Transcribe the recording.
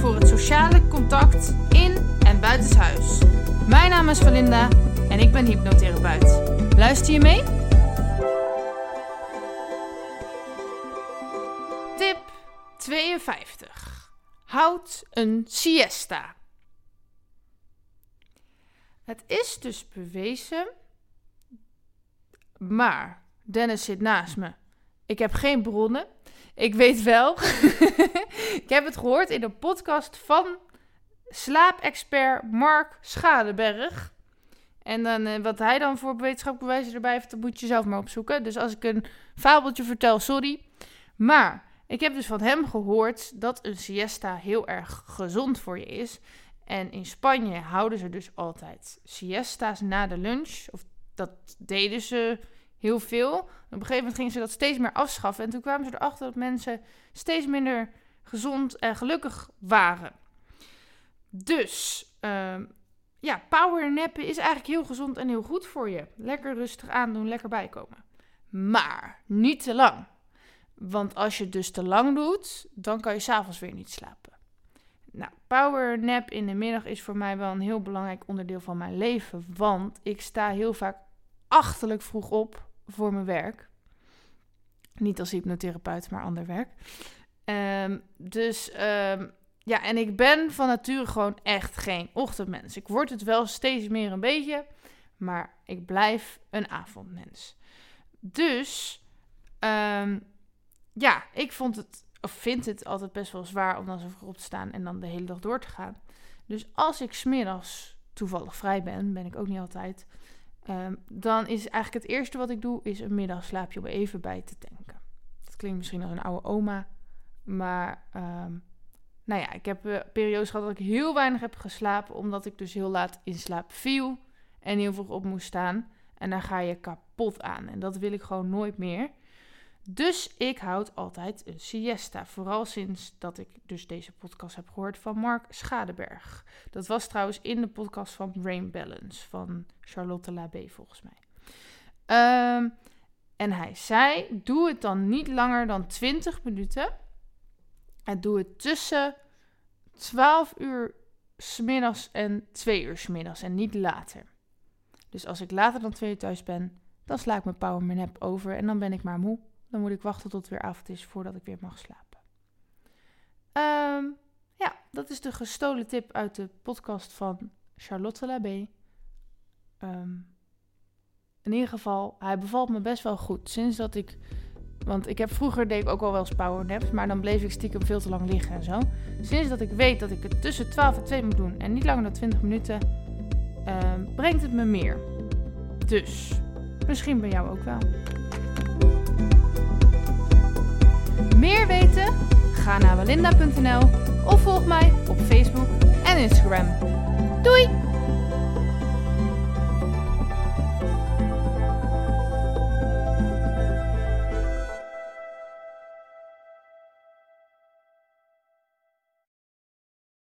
voor het sociale contact in en buitenshuis. Mijn naam is Valinda en ik ben hypnotherapeut. Luister je mee? Tip 52. Houd een siesta. Het is dus bewezen, maar Dennis zit naast me. Ik heb geen bronnen. Ik weet wel. ik heb het gehoord in een podcast van slaapexpert Mark Schadeberg. En dan, eh, wat hij dan voor wetenschappelijke bewijzen erbij heeft, dat moet je zelf maar opzoeken. Dus als ik een fabeltje vertel, sorry. Maar ik heb dus van hem gehoord dat een siesta heel erg gezond voor je is. En in Spanje houden ze dus altijd siesta's na de lunch. Of dat deden ze heel veel. Op een gegeven moment gingen ze dat steeds meer afschaffen. En toen kwamen ze erachter dat mensen steeds minder gezond en gelukkig waren. Dus uh, ja, powernappen is eigenlijk heel gezond en heel goed voor je. Lekker rustig aandoen, lekker bijkomen. Maar niet te lang. Want als je het dus te lang doet, dan kan je s'avonds weer niet slapen. Nou, powernap in de middag is voor mij wel een heel belangrijk onderdeel van mijn leven. Want ik sta heel vaak achterlijk vroeg op voor mijn werk. Niet als hypnotherapeut, maar ander werk. Um, dus um, ja, en ik ben van nature gewoon echt geen ochtendmens. Ik word het wel steeds meer een beetje, maar ik blijf een avondmens. Dus um, ja, ik vond het, of vind het altijd best wel zwaar om dan zo vroeg op te staan en dan de hele dag door te gaan. Dus als ik smiddags toevallig vrij ben, ben ik ook niet altijd, um, dan is eigenlijk het eerste wat ik doe, is een middagslaapje om even bij te tanken. Dat klinkt misschien als een oude oma, maar um, nou ja, ik heb uh, periodes gehad dat ik heel weinig heb geslapen, omdat ik dus heel laat in slaap viel en heel vroeg op moest staan. En dan ga je kapot aan en dat wil ik gewoon nooit meer. Dus ik houd altijd een siesta. Vooral sinds dat ik dus deze podcast heb gehoord van Mark Schadeberg. Dat was trouwens in de podcast van Brain Balance van Charlotte Labé volgens mij. Um, en hij zei, doe het dan niet langer dan 20 minuten. En doe het tussen 12 uur smiddags en 2 uur smiddags en niet later. Dus als ik later dan 2 uur thuis ben, dan sla ik mijn power nap over en dan ben ik maar moe. Dan moet ik wachten tot het weer avond is voordat ik weer mag slapen. Um, ja, dat is de gestolen tip uit de podcast van Charlotte Labé. Um, in ieder geval, hij bevalt me best wel goed. Sinds dat ik. Want ik heb vroeger deed ik ook al wel eens powernaps, maar dan bleef ik stiekem veel te lang liggen en zo. Sinds dat ik weet dat ik het tussen 12 en 2 moet doen en niet langer dan 20 minuten, uh, brengt het me meer. Dus, misschien bij jou ook wel. Meer weten? Ga naar walinda.nl of volg mij op Facebook en Instagram. Doei!